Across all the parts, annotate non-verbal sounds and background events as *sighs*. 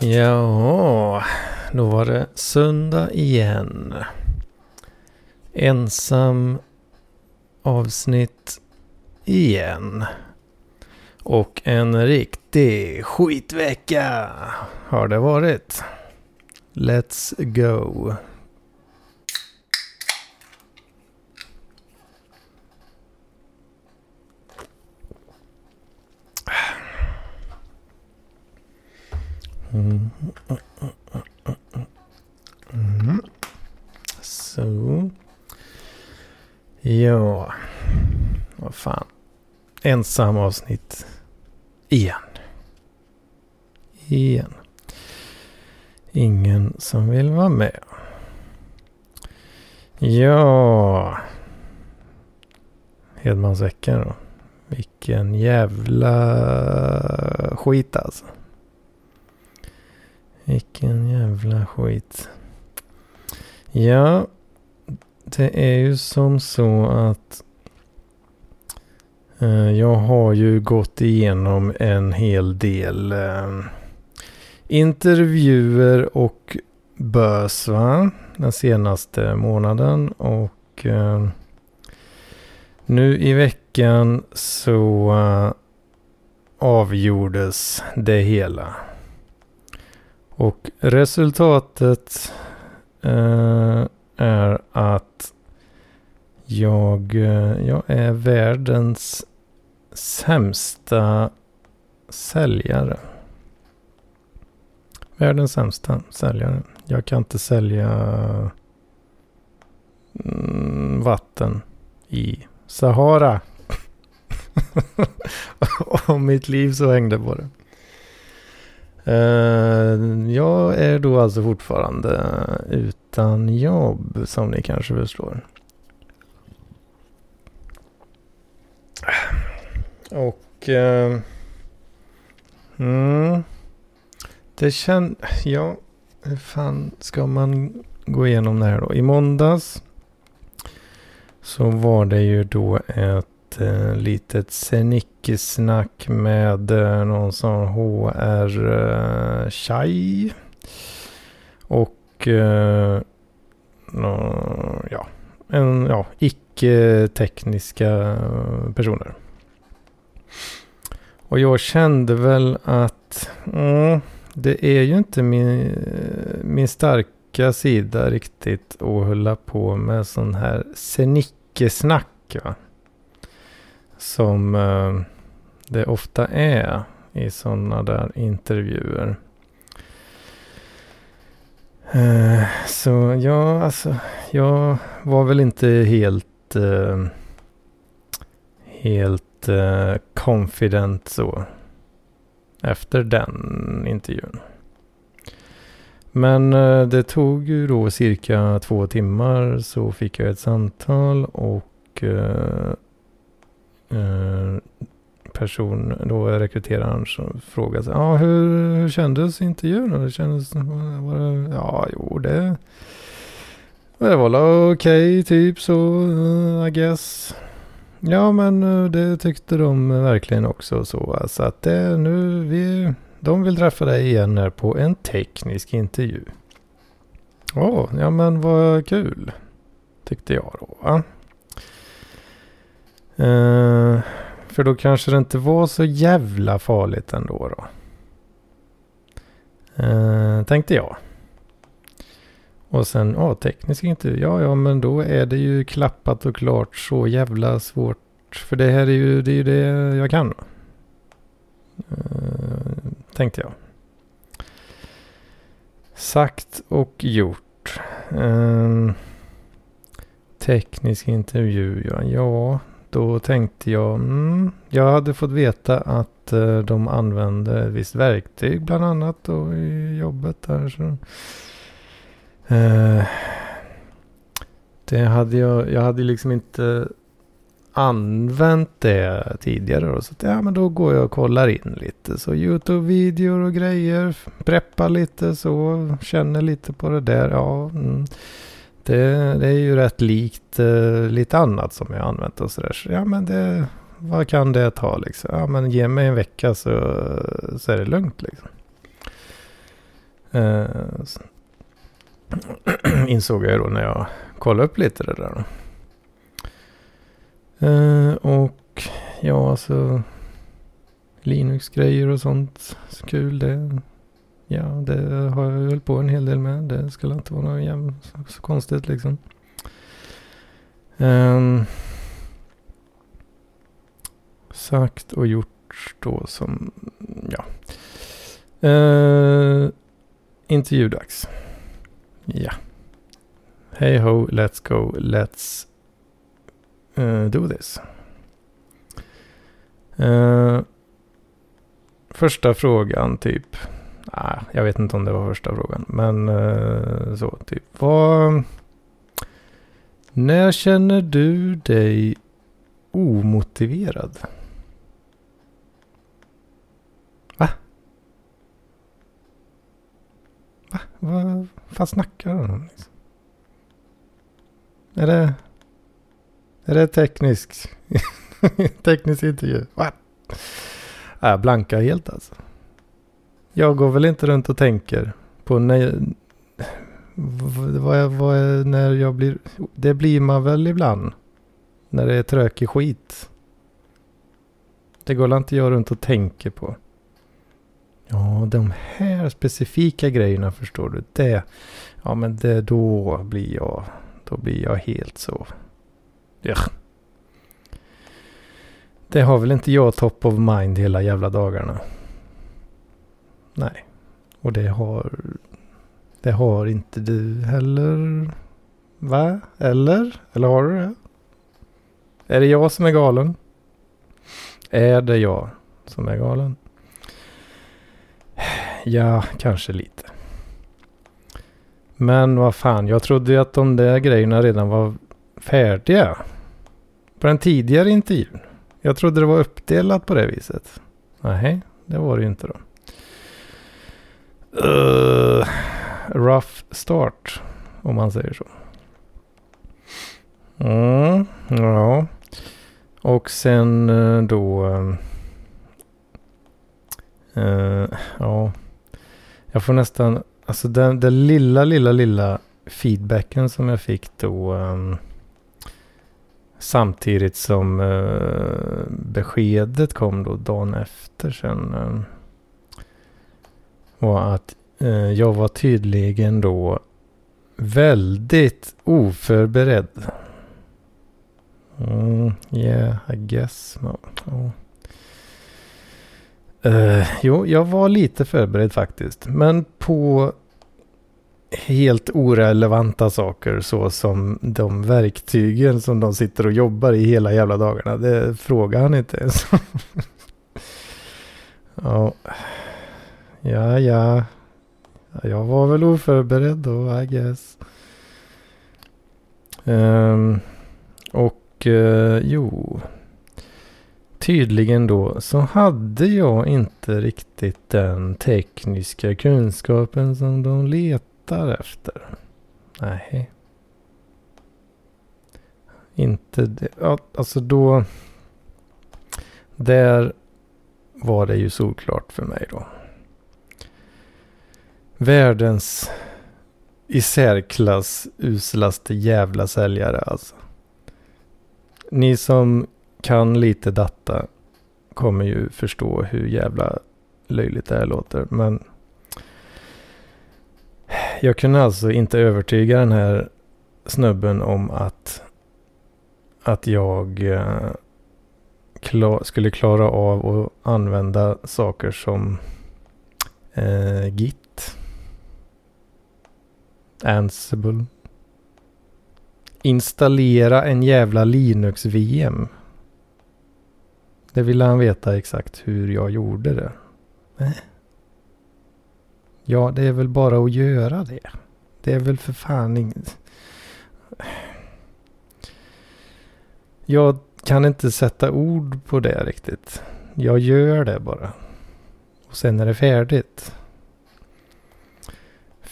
Ja, då var det söndag igen. Ensam avsnitt igen. Och en riktig skitvecka har det varit. Let's go. Mm. mm. Mm. Så. Ja. Vad fan. Ensam avsnitt. Igen. Igen. Ingen som vill vara med. Ja. Hedmansveckan då. Vilken jävla skit alltså. Vilken jävla skit. Ja, det är ju som så att eh, jag har ju gått igenom en hel del eh, intervjuer och bös va? den senaste månaden. Och eh, nu i veckan så eh, avgjordes det hela. Och resultatet eh, är att jag, eh, jag är världens sämsta säljare. Världens sämsta säljare. Jag kan inte sälja mm, vatten i Sahara. *laughs* Om mitt liv så hängde på det. Uh, jag är då alltså fortfarande utan jobb som ni kanske förstår. Och... Uh, mm, det känns... Ja, hur fan ska man gå igenom det här då? I måndags så var det ju då ett Eh, litet snickesnack med eh, någon som HR Chai. Och eh, ja, en, ja, icke-tekniska personer. Och jag kände väl att mm, det är ju inte min, min starka sida riktigt att hålla på med sån här snickesnack. Va? Som eh, det ofta är i sådana där intervjuer. Eh, så ja, alltså jag var väl inte helt eh, helt eh, confident så efter den intervjun. Men eh, det tog ju då cirka två timmar så fick jag ett samtal och eh, Eh, person, då rekryteraren som frågade sig, ah, hur, hur kändes intervjun? Det kändes, var det, ja, jo det, det var okej okay, typ så, eh, I guess. Ja, men eh, det tyckte de verkligen också så. Alltså att det nu, vi, de vill träffa dig igen här på en teknisk intervju. Åh, oh, ja men vad kul. Tyckte jag då. Va? Uh, för då kanske det inte var så jävla farligt ändå då. Uh, tänkte jag. Och sen, ja, teknisk intervju. Ja, ja, men då är det ju klappat och klart så jävla svårt. För det här är ju det, är ju det jag kan. Uh, tänkte jag. Sagt och gjort. Uh, teknisk intervju, ja. ja då tänkte jag, mm, jag hade fått veta att eh, de använde ett visst verktyg bland annat då i jobbet där. Så, eh, det hade jag, jag hade liksom inte använt det tidigare. Då, så att, ja, men då går jag och kollar in lite. Så YouTube-videor och grejer. Preppar lite så. Känner lite på det där. Ja, mm. Det, det är ju rätt likt eh, lite annat som jag använt och sådär. Så ja men det, vad kan det ta liksom? Ja men ge mig en vecka så, så är det lugnt liksom. Eh, *clears throat* insåg jag då när jag kollade upp lite det där. Eh, och ja, alltså Linux-grejer och sånt. Så kul det. Ja, det har jag hållit på en hel del med. Det skulle inte vara något så, så konstigt liksom. Um, sagt och gjort då som, ja. Uh, intervjudags. Ja. Hey ho, let's go, let's uh, do this. Uh, första frågan typ. Ah, jag vet inte om det var första frågan. Men eh, så typ. Vad... När känner du dig omotiverad? Va? Va? Vad fan snackar du om? Liksom? Är det... Är det teknisk... *laughs* teknisk intervju? Va? Ah, jag blankar helt alltså. Jag går väl inte runt och tänker på när... Vad, vad, när jag blir... Det blir man väl ibland. När det är trökig skit. Det går inte jag runt och tänker på. Ja, de här specifika grejerna förstår du. Det, ja men det då blir jag, då blir jag helt så. Ja. Det har väl inte jag top of mind hela jävla dagarna. Nej. Och det har... Det har inte du heller. Va? Eller? Eller har du det? Är det jag som är galen? Är det jag som är galen? *sighs* Ja, kanske lite. Men vad fan, jag trodde ju att de där grejerna redan var färdiga. På den tidigare intervjun. Jag trodde det var uppdelat på det viset. Nej, det var det ju inte då. Uh, rough start, om man säger så. Mm, ja. Och sen eh, då... Uh, ja. Jag får nästan... Alltså den, den lilla, lilla, lilla feedbacken som jag fick då. Um, samtidigt som uh, beskedet kom då dagen efter sen. Uh, var att eh, jag var tydligen då väldigt oförberedd. Mm, yeah, I guess. No. Oh. Uh, jo, jag var lite förberedd faktiskt. Men på helt orelevanta saker så som de verktygen som de sitter och jobbar i hela jävla dagarna. Det frågar han inte ens. *laughs* ja ja, ja. Jag var väl oförberedd då, I guess. Um, och uh, jo, tydligen då så hade jag inte riktigt den tekniska kunskapen som de letar efter. Nej. Inte det. Ja, alltså då. Där var det ju solklart för mig då. Världens i särklass uslaste jävla säljare alltså. Ni som kan lite data kommer ju förstå hur jävla löjligt det här låter. Men jag kunde alltså inte övertyga den här snubben om att, att jag eh, klar, skulle klara av att använda saker som eh, Git, Ansible, installera en jävla Linux-VM. Det ville han veta exakt hur jag gjorde det. Ja, det är väl bara att göra det. Det är väl för fan inget... Jag kan inte sätta ord på det riktigt. Jag gör det bara. Och sen är det färdigt.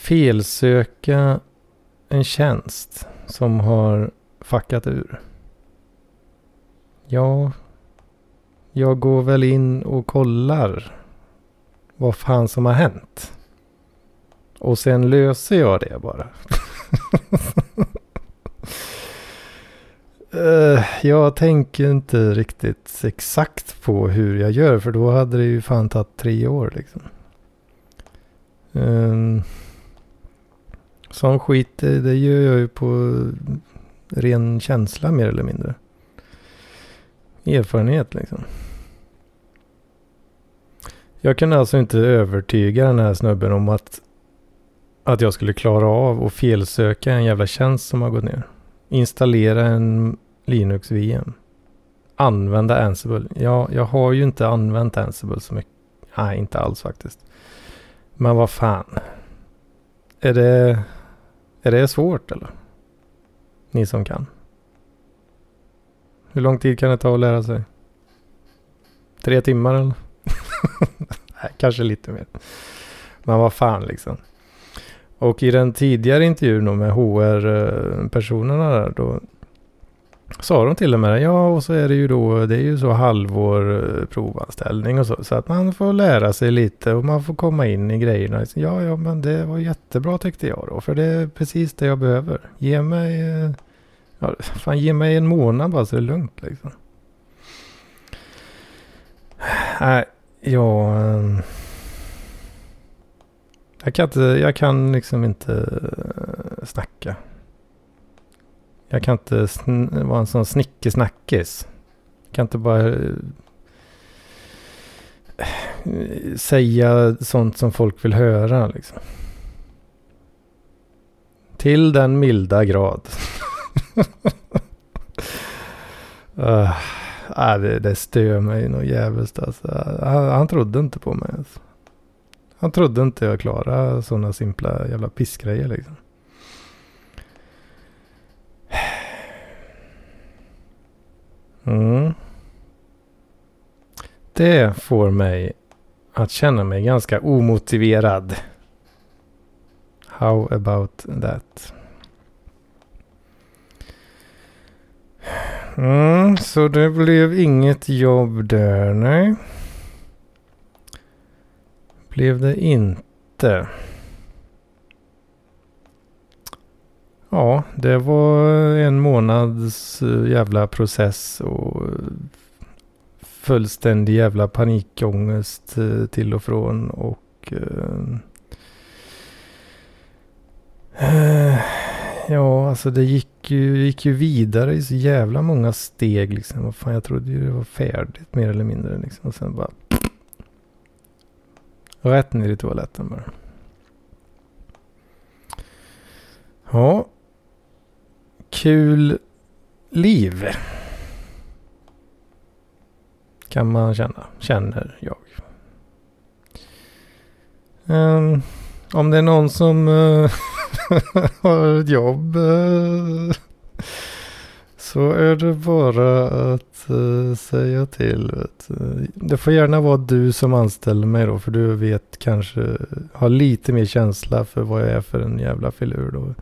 Felsöka en tjänst som har fuckat ur. Ja, jag går väl in och kollar vad fan som har hänt. Och sen löser jag det bara. *laughs* Eh, jag tänker inte riktigt exakt på hur jag gör. För då hade det ju fan tagit tre år liksom. Ehm, Sån skit, det, det gör jag ju på ren känsla mer eller mindre. Erfarenhet liksom. Jag kunde alltså inte övertyga den här snubben om att, att jag skulle klara av att felsöka en jävla tjänst som har gått ner. Installera en Linux VM. Använda Ansible. Ja, jag har ju inte använt Ansible så mycket. Nej, inte alls faktiskt. Men vad fan. Är det, är det svårt eller? Ni som kan. Hur lång tid kan det ta att lära sig? Tre timmar eller? *laughs* Nej, kanske lite mer. Men vad fan liksom. Och i den tidigare intervjun med HR-personerna eh, där då sa de till och med ja och så är det ju då det är ju så halvår eh, provanställning och så. Så att man får lära sig lite och man får komma in i grejerna. Ja, ja men det var jättebra tyckte jag då. För det är precis det jag behöver. Ge mig, eh, ja, fan ge mig en månad bara så är det lugnt liksom. Nej, jag... Eh, jag kan, inte, jag kan liksom inte snacka. Jag kan inte vara en sån snickesnackis. Jag kan inte bara eh, säga sånt som folk vill höra liksom. Till den milda grad. uh, *laughs* äh, det, det stör mig nog jävligt alltså. Han, han trodde inte på mig. Alltså. Han trodde inte jag klarade sådana simpla jävla pissgrejer liksom. Mm. Det får mig att känna mig ganska omotiverad. How about that? Mm, så det blev inget jobb där, nej. Blev det inte. Ja, det var en månads eh, jävla process och eh, fullständig jävla panikångest eh, till och från och Ja, alltså det gick ju, gick ju vidare i så jävla många steg liksom. Vad fan, jag trodde ju det var färdigt mer eller mindre liksom. Och sen bara... Rätt ner i toaletten bara. Ja, kul liv. Kan man känna. Känner jag. Um, om det är någon som uh, *laughs* har ett jobb uh, så är det bara att uh, säga till. Vet. Det får gärna vara du som anställer mig då. För du vet kanske, har lite mer känsla för vad jag är för en jävla filur då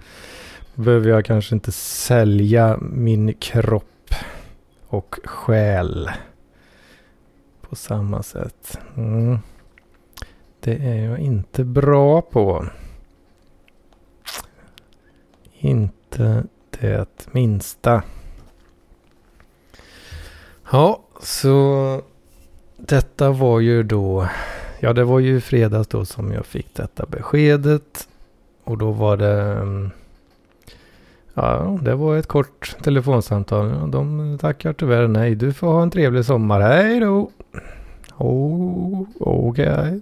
behöver jag kanske inte sälja min kropp och själ på samma sätt. Mm. Det är jag inte bra på. Inte det minsta. Ja, så detta var ju då, ja det var ju fredags då som jag fick detta beskedet. Och då var det mm, Ja, det var ett kort telefonsamtal. De tackar tyvärr nej. Du får ha en trevlig sommar. Hej då! Oh, Okej. Okay.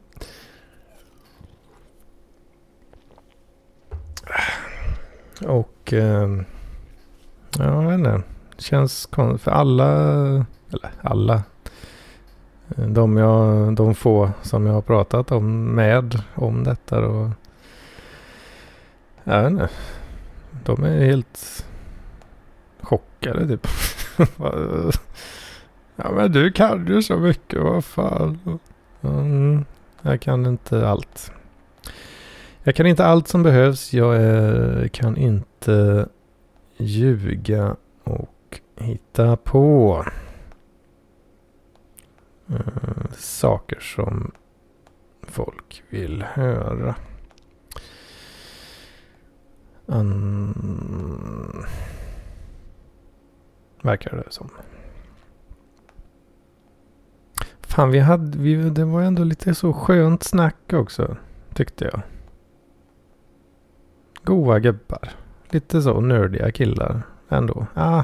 Och... Eh, ja, jag vet inte. Känns konstigt. För alla... Eller alla. De, jag, de få som jag har pratat om med om detta då. Jag vet inte. De är helt chockade typ. *laughs* ja men du kan ju så mycket, vad fan. Mm, jag kan inte allt. Jag kan inte allt som behövs. Jag är, kan inte ljuga och hitta på mm, saker som folk vill höra. Um, verkar det som. Fan, vi hade, vi, det var ändå lite så skönt snack också, tyckte jag. Goa gubbar. Lite så nördiga killar ändå. Ah,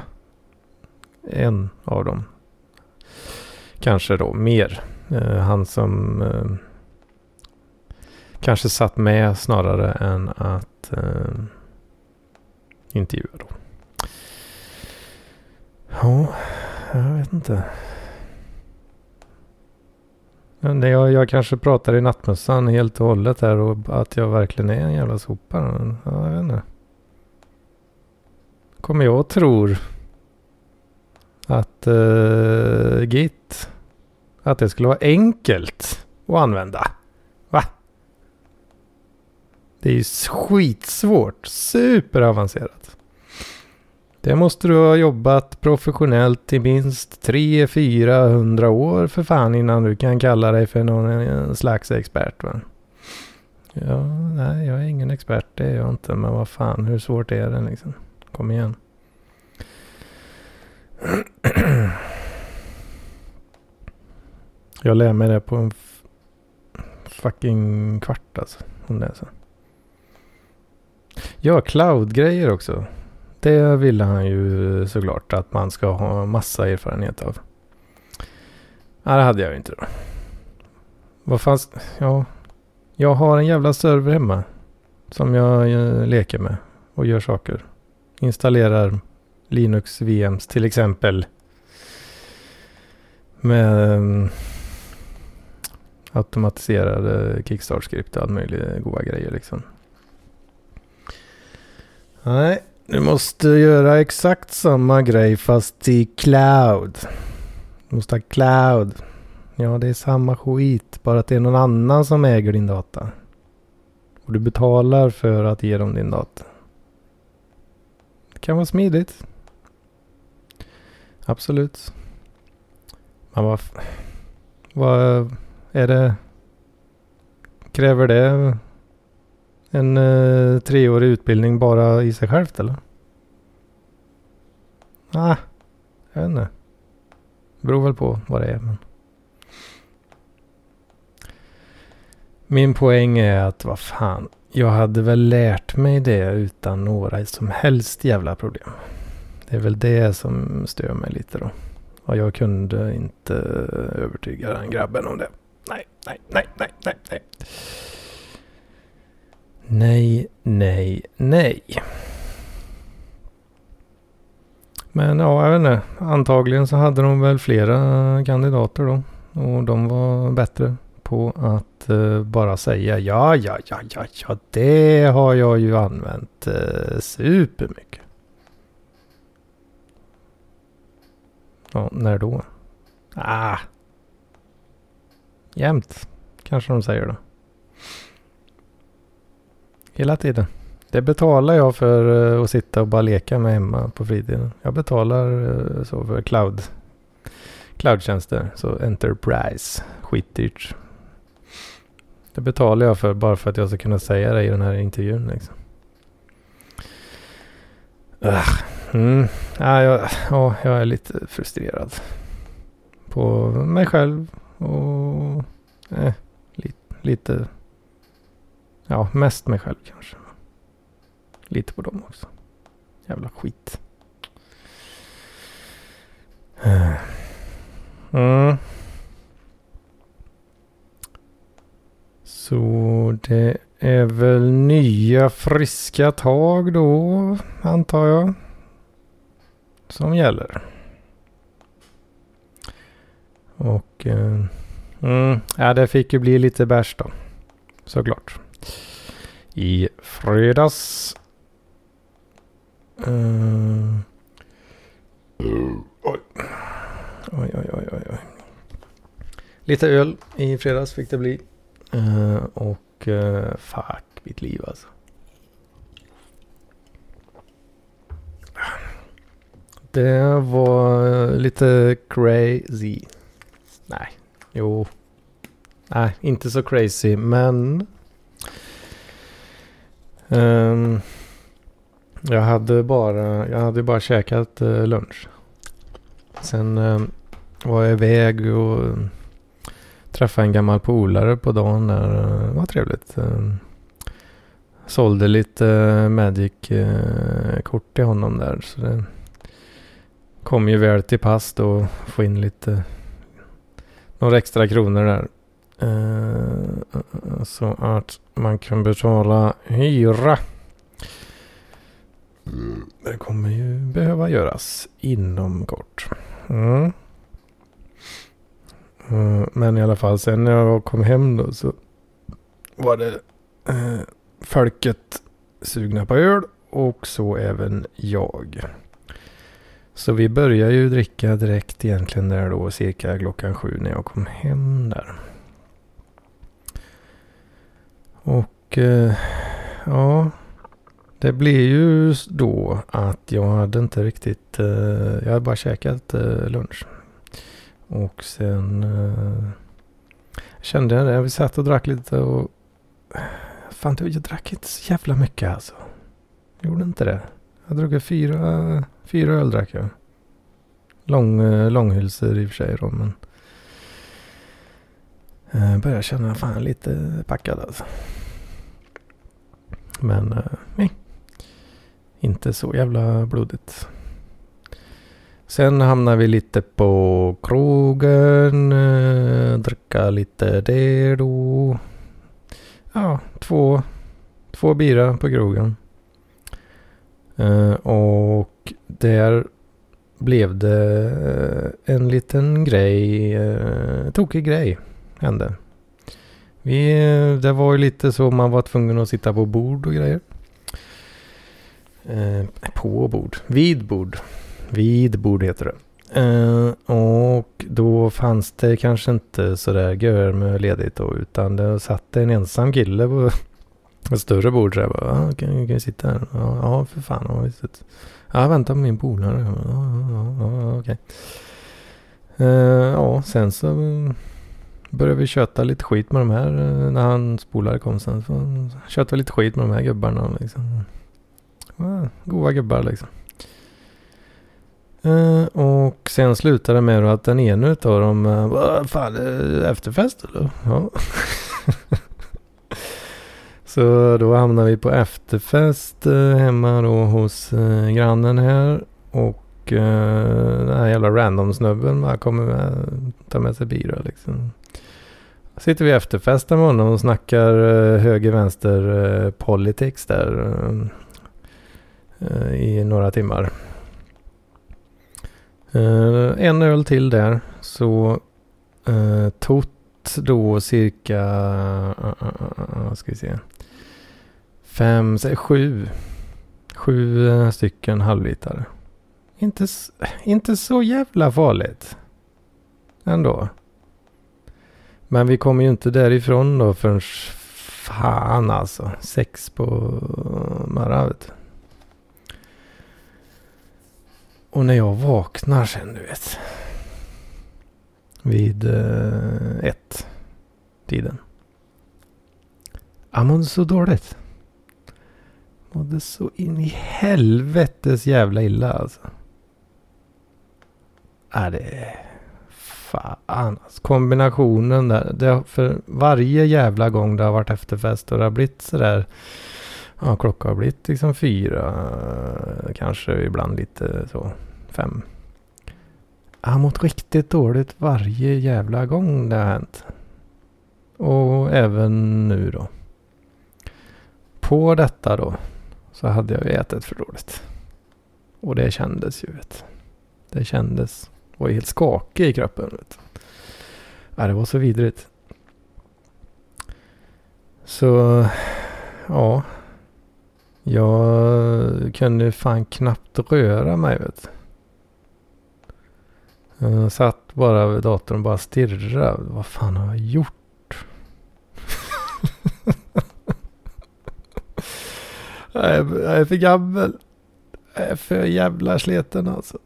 en av dem. Kanske då mer. Eh, han som eh, kanske satt med snarare än att eh, intervjua då. Ja, jag vet inte. Men jag, jag kanske pratar i nattmössan helt och hållet här och att jag verkligen är en jävla sopa. Ja, jag vet inte. Kommer jag och tror att uh, Git, att det skulle vara enkelt att använda. Det är ju skitsvårt. Superavancerat. Det måste du ha jobbat professionellt i minst 300-400 år för fan innan du kan kalla dig för någon eh, slags expert. Va? Ja, nej, jag är ingen expert, det är jag inte. Men vad fan, hur svårt är det liksom? Kom igen. Jag lär mig det på en fucking kvart alltså. Om det är så. Ja, cloud-grejer också. Det ville han ju såklart att man ska ha massa erfarenhet av. Nej, det hade jag ju inte då. Vad fanns... Ja. Jag har en jävla server hemma. Som jag eh, leker med och gör saker. Installerar Linux VMs till exempel. Med mm, automatiserade kickstart-skript och all möjlig goa grejer liksom. Nej, du måste göra exakt samma grej fast i cloud. Du måste ha cloud. Ja, det är samma skit. Bara att det är någon annan som äger din data. Och du betalar för att ge dem din data. Det kan vara smidigt. Absolut. Men vad... Vad är det? Kräver det en eh, treårig utbildning bara i sig självt eller? Nej, ah, jag vet inte. Beror väl på vad det är. Men. Min poäng är att vad fan. Jag hade väl lärt mig det utan några som helst jävla problem. Det är väl det som stör mig lite då. Och jag kunde inte övertyga den grabben om det. Nej, nej, nej, nej, nej, nej. Nej, nej, nej. Men ja, jag vet inte. Antagligen så hade de väl flera kandidater då. Och de var bättre på att uh, bara säga ja, ja, ja, ja, ja, det har jag ju använt uh, supermycket. Ja, när då? Ah. Jämt, kanske de säger då. Hela tiden. Det betalar jag för eh, att sitta och bara leka med hemma på fritiden. Jag betalar eh, så för cloud. Cloudtjänster. Så Enterprise. Skitdyrt. Det betalar jag för bara för att jag ska kunna säga det i den här intervjun. Liksom. Uh, mm. ja, jag, ja, jag är lite frustrerad. På mig själv och eh, li, lite Ja, mest mig själv kanske. Lite på dem också. Jävla skit. Eh. Mm. Så det är väl nya friska tag då, antar jag. Som gäller. Och... Eh, mm, ja, det fick ju bli lite bärs då. Såklart i fredags. Uh, oj. Oj, oj, oj, oj, oj. Lite öl i fredags fick det bli. Uh, och uh, fuck mitt liv alltså. Det var lite crazy. Nej, jo. Nej, inte så crazy, men Um, Jag hade bara, jag hade bara käkat uh, lunch. Sen eh, var jag iväg och träffade en gammal polare på dagen där. Eh, det var trevligt. Eh, sålde lite eh, uh, Magic-kort till honom där. Så det kom ju väl till pass då att få in lite några extra kronor där. Eh, så att man kan betala hyra. Det kommer ju behöva göras inom kort. Mm. Eh, men i alla fall sen när jag kom hem då så var det eh, folket sugna på öl och så även jag. Så vi började ju dricka direkt egentligen där då cirka klockan sju när jag kom hem där. Och eh, ja, det blev ju då att jag hade inte riktigt, eh, jag hade bara käkat eh, lunch. Och sen eh, kände jag det, vi satt och drack lite och fan jag drack inte så jävla mycket alltså. Jag gjorde inte det. Jag drack fyra, fyra öl drack jag. Lång, eh, långhylsor i och för sig då men. Jag börjar känna fan lite packad alltså. Men eh, nej. Inte så jävla blodigt. Sen hamnar vi lite på krogen. Eh, dricka lite där då. Ja, två, två bira på krogen. Och där blev det en liten grej, tokig grej hände. Vi, det var ju lite så man var tvungen att sitta på bord och grejer. Eh, på bord, vid bord. Vid bord heter det. Eh, och då fanns det kanske inte sådär gör med ledigt då utan det satt en ensam kille på *laughs* ett större bord så jag bara, ah, kan, kan vi sitta här? Ja, ah, för fan. Ja, visst. ja vänta på min polare. Ja, ja, ja, okej. Eh, ja, sen så började vi köta lite skit med de här. Eh, när hans polare kom sen så köta vi lite skit med de här gubbarna liksom. Uh, goa gubbar liksom. Eh, och sen slutade det med att den ena utav dem, eh, vad fan efterfest eller? Ja. *laughs* Så då hamnade vi på efterfest hemma då hos grannen här. Och den här jävla random-snubben bara kommer med, tar med sig bira liksom. Sitter vi efterfesten med honom och snackar eh, höger-vänster-politics eh, där. Eh, I några timmar. En öl till där så tot då cirka, vad ska vi se, fem, säg sju. Sju stycken halvlitare. Inte, inte så jävla farligt. Ändå. Men vi kommer ju inte därifrån då förrän fan alltså. Sex på morgonen. Och när jag vaknar sen du vet. Vid eh, ett tiden. Jag mådde så dåligt. Mådde så in i helvetes jävla illa alltså. Äh, är det... Fan alltså. Kombinationen där. Det, för varje jävla gång det har varit efterfest och det har blivit sådär. Ja, klockan har blivit liksom fyra. Kanske ibland lite så. Fem. Jag har mått riktigt dåligt varje jävla gång det har hänt. Och även nu då. På detta då så hade jag ju ätit för dåligt. Och det kändes ju. Vet. Det kändes. Jag var helt skakig i kroppen. Vet. Ja, äh, det var så vidrigt. Så ja. Jag kunde fan knappt röra mig. Vet. Jag satt bara vid datorn och bara stirrade. Vad fan har jag gjort? *laughs* Jag är, jag är för gammal. Jag är för jävla sliten alltså.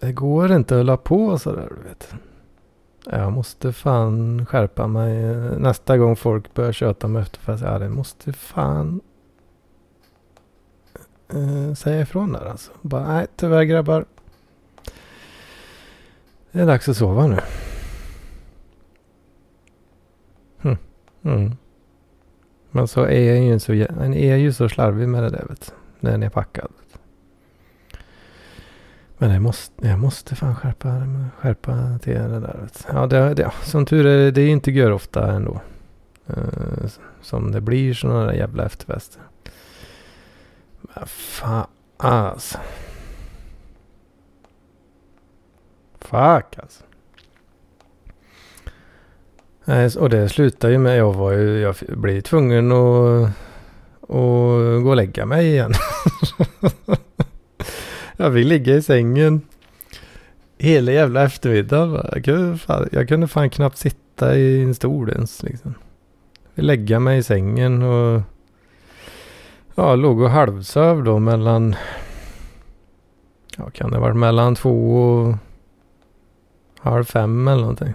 Det går inte att hålla på sådär du vet. Jag måste fan skärpa mig nästa gång folk börjar köta om efterfest. Ja, det måste fan. eh, säga ifrån där alltså. Bara, nej tyvärr grabbar. Det är dags att sova nu. Hm. Mm. Men så är jag ju så, en är ju så slarvig med det där vet När den är packad. Men jag måste, jag måste fan skärpa, skärpa till det där. Vet. Ja, det, det, som tur är det är inte gör ofta ändå. Uh, som det blir sådana där jävla efterfester. Men fan alltså. Fuck alltså. Och det slutade ju med, jag var ju, jag blev tvungen att, att gå och lägga mig igen. *laughs* jag fick ligga i sängen hela jävla eftermiddagen. Jag kunde, fan, jag kunde fan knappt sitta i en stol ens liksom. Jag fick lägga mig i sängen och ja, låg och halvsöv då mellan, ja kan det ha varit mellan två och halv fem eller någonting.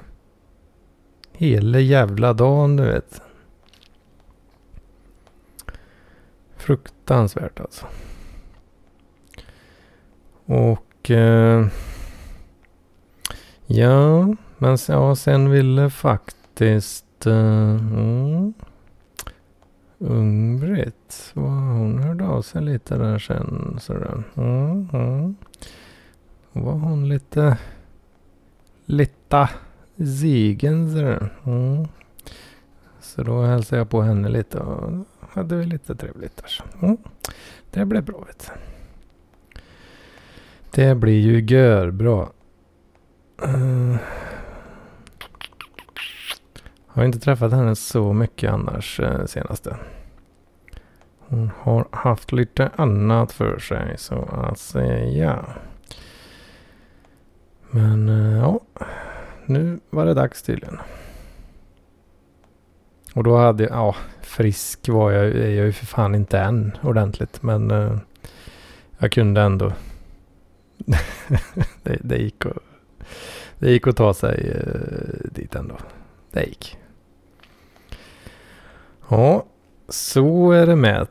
Hela jävla dagen du vet. Fruktansvärt alltså. Och eh, ja, men ja, sen ville faktiskt eh, mm, Ung-Britt, hon hörde av sig lite där sen. Sådär. Mm, mm. Var hon lite, lite Zigen sådär. Mm. Så då hälsade jag på henne lite och hade vi lite trevligt där. Mm. Det blev bra vet du. Det blir ju görbra. Uh. Eh. Har inte träffat henne så mycket annars uh, senaste. Hon har haft lite annat för sig så att säga. Men uh, ja nu var det dags tydligen. Och då hade jag, ja, frisk var jag, är jag ju för fan inte än ordentligt. Men uh, jag kunde ändå. *laughs* det, det, gick att, det gick att ta sig eh, dit ändå. Det gick. Ja, så är det med.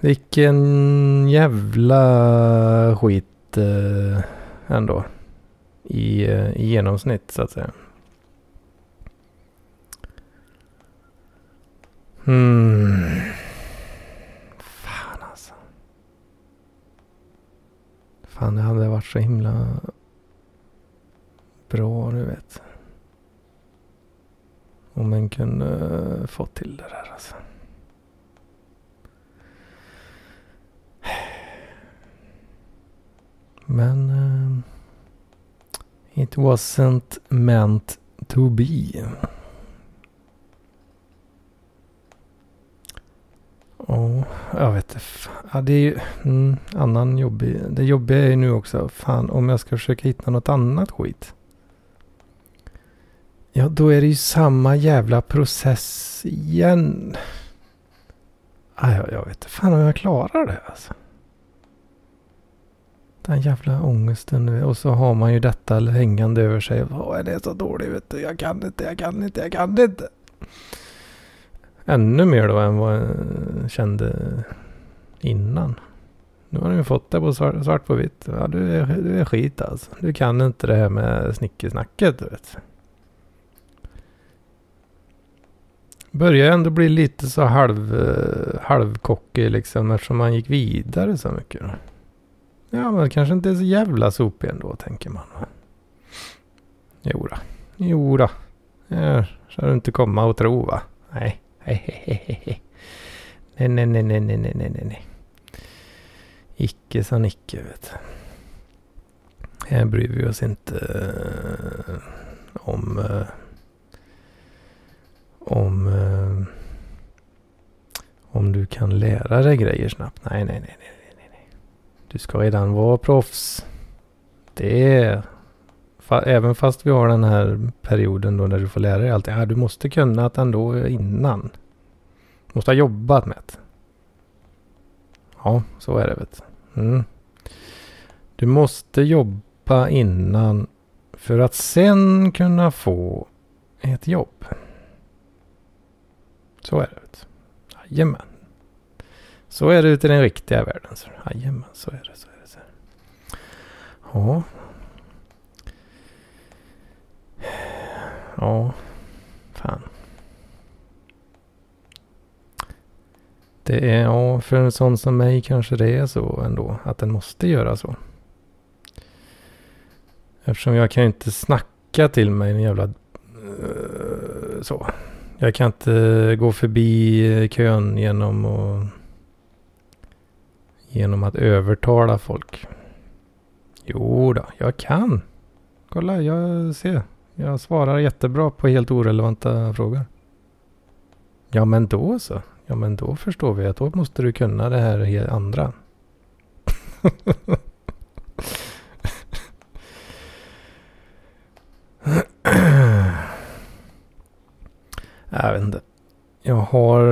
Vilken jävla skit eh, ändå i, eh, i genomsnitt så att säga. Hmm. Fan alltså. Fan det hade varit så himla bra du vet. Om en kunde eh, få till det där alltså. Men Uh, It wasn't meant to be. Oh, jag vet. Ja, det är ju mm, annan jobbig. Det jobbiga är ju nu också. Fan, om jag ska försöka hitta något annat skit. Ja, då är det ju samma jävla process igen. Ah, jag, jag vet inte fan om jag klarar det alltså. Den jävla ångesten. Och så har man ju detta hängande över sig. Åh, det är så dåligt vet du. Jag kan inte, jag kan inte, jag kan inte. Ännu mer då än vad jag kände innan. Nu har ni fått det på svart, svart på vitt. Ja, du, är, du är skit alltså. Du kan inte det här med snickesnacket du vet. Börjar ändå bli lite så halv, eh, halvkockig liksom eftersom man gick vidare så mycket. Då. Ja, men det kanske inte är så jävla sopig ändå, tänker man. Jodå. Jodå. Det. Ja, ska du inte komma och tro va? Nej. Nej, nej, nej, nej, nej, nej, nej, nej. Icke sa Nicke, vet du. Här bryr vi oss inte om... om... om du kan lära dig grejer snabbt. Nej, nej, nej, nej, nej, nej. Du ska redan vara proffs. Det fa Även fast vi har den här perioden då när du får lära dig allt. Ja, du måste kunna att ändå innan. Du måste ha jobbat med det. Ja, så är det vet mm. Du måste jobba innan för att sen kunna få ett jobb. Så är det. Vet Jajamän. Så är det ute i den riktiga världen. Jajamän, så är det. Så är det så är det. Ja. Ja. Fan. Det är, ja, för en sån som mig kanske det är så ändå. Att den måste göra så. Eftersom jag kan ju inte snacka till mig en jävla... Uh, så. Jag kan inte gå förbi kön genom att... Genom att övertala folk. Jo då, jag kan. Kolla, jag ser. Jag svarar jättebra på helt orelevanta frågor. Ja, men då så. Ja, men då förstår vi att då måste du kunna det här andra. *clears throat* Jag vet inte. Jag har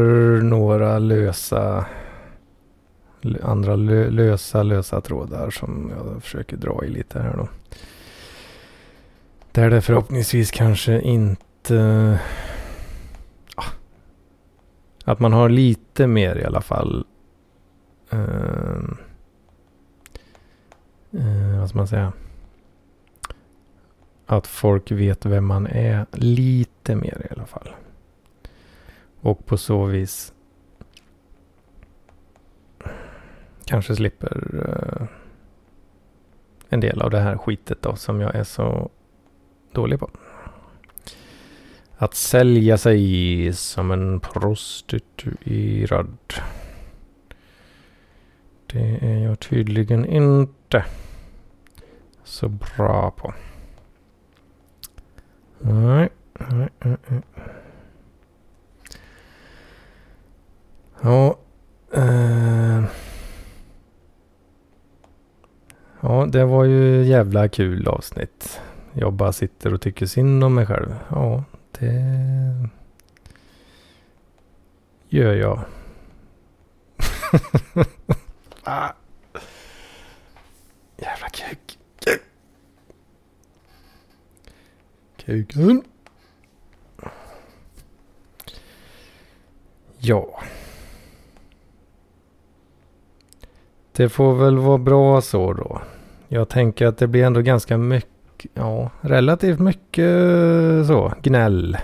några lösa andra lösa lösa trådar som jag försöker dra i lite här då. Där det förhoppningsvis kanske inte... Ah, att man har lite mer i alla fall. Uh, uh, vad ska man säga? Att folk vet vem man är lite mer i alla fall. Och på så vis kanske slipper uh, en del av det här skitet då som jag är så dålig på. Att sälja sig som en prostituerad. Det är jag tydligen inte så bra på. Nej, nej, nej. Ja. eh. Ja, det var ju jävla kul avsnitt. Jag bara sitter och tycker synd om mig själv. Ja, det gör jag. *laughs* ah. Jävla kuk. Kuken. Ja. Det får väl vara bra så då. Jag tänker att det blir ändå ganska mycket, ja, relativt mycket så, gnäll.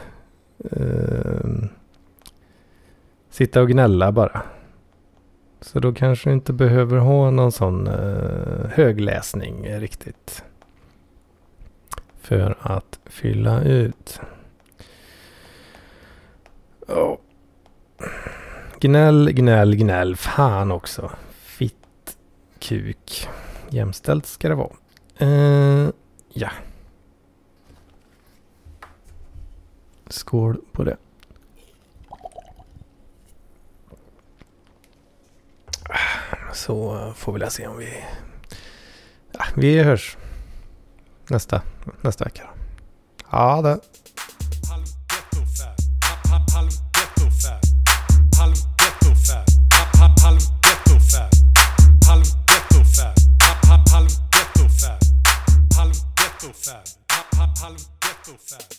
Uh, sitta och gnälla bara. Så då kanske du inte behöver ha någon sån uh, högläsning riktigt. För att fylla ut. Oh. Gnäll, gnäll, gnäll. Fan också Fitt, kuk. Jämställt ska det vara. Uh, ja. Skål på det. Så eh, får vi se om vi... Ja, vi hörs nästa, nästa vecka. Ja, det. ghetto fab. Harlem ghetto fab.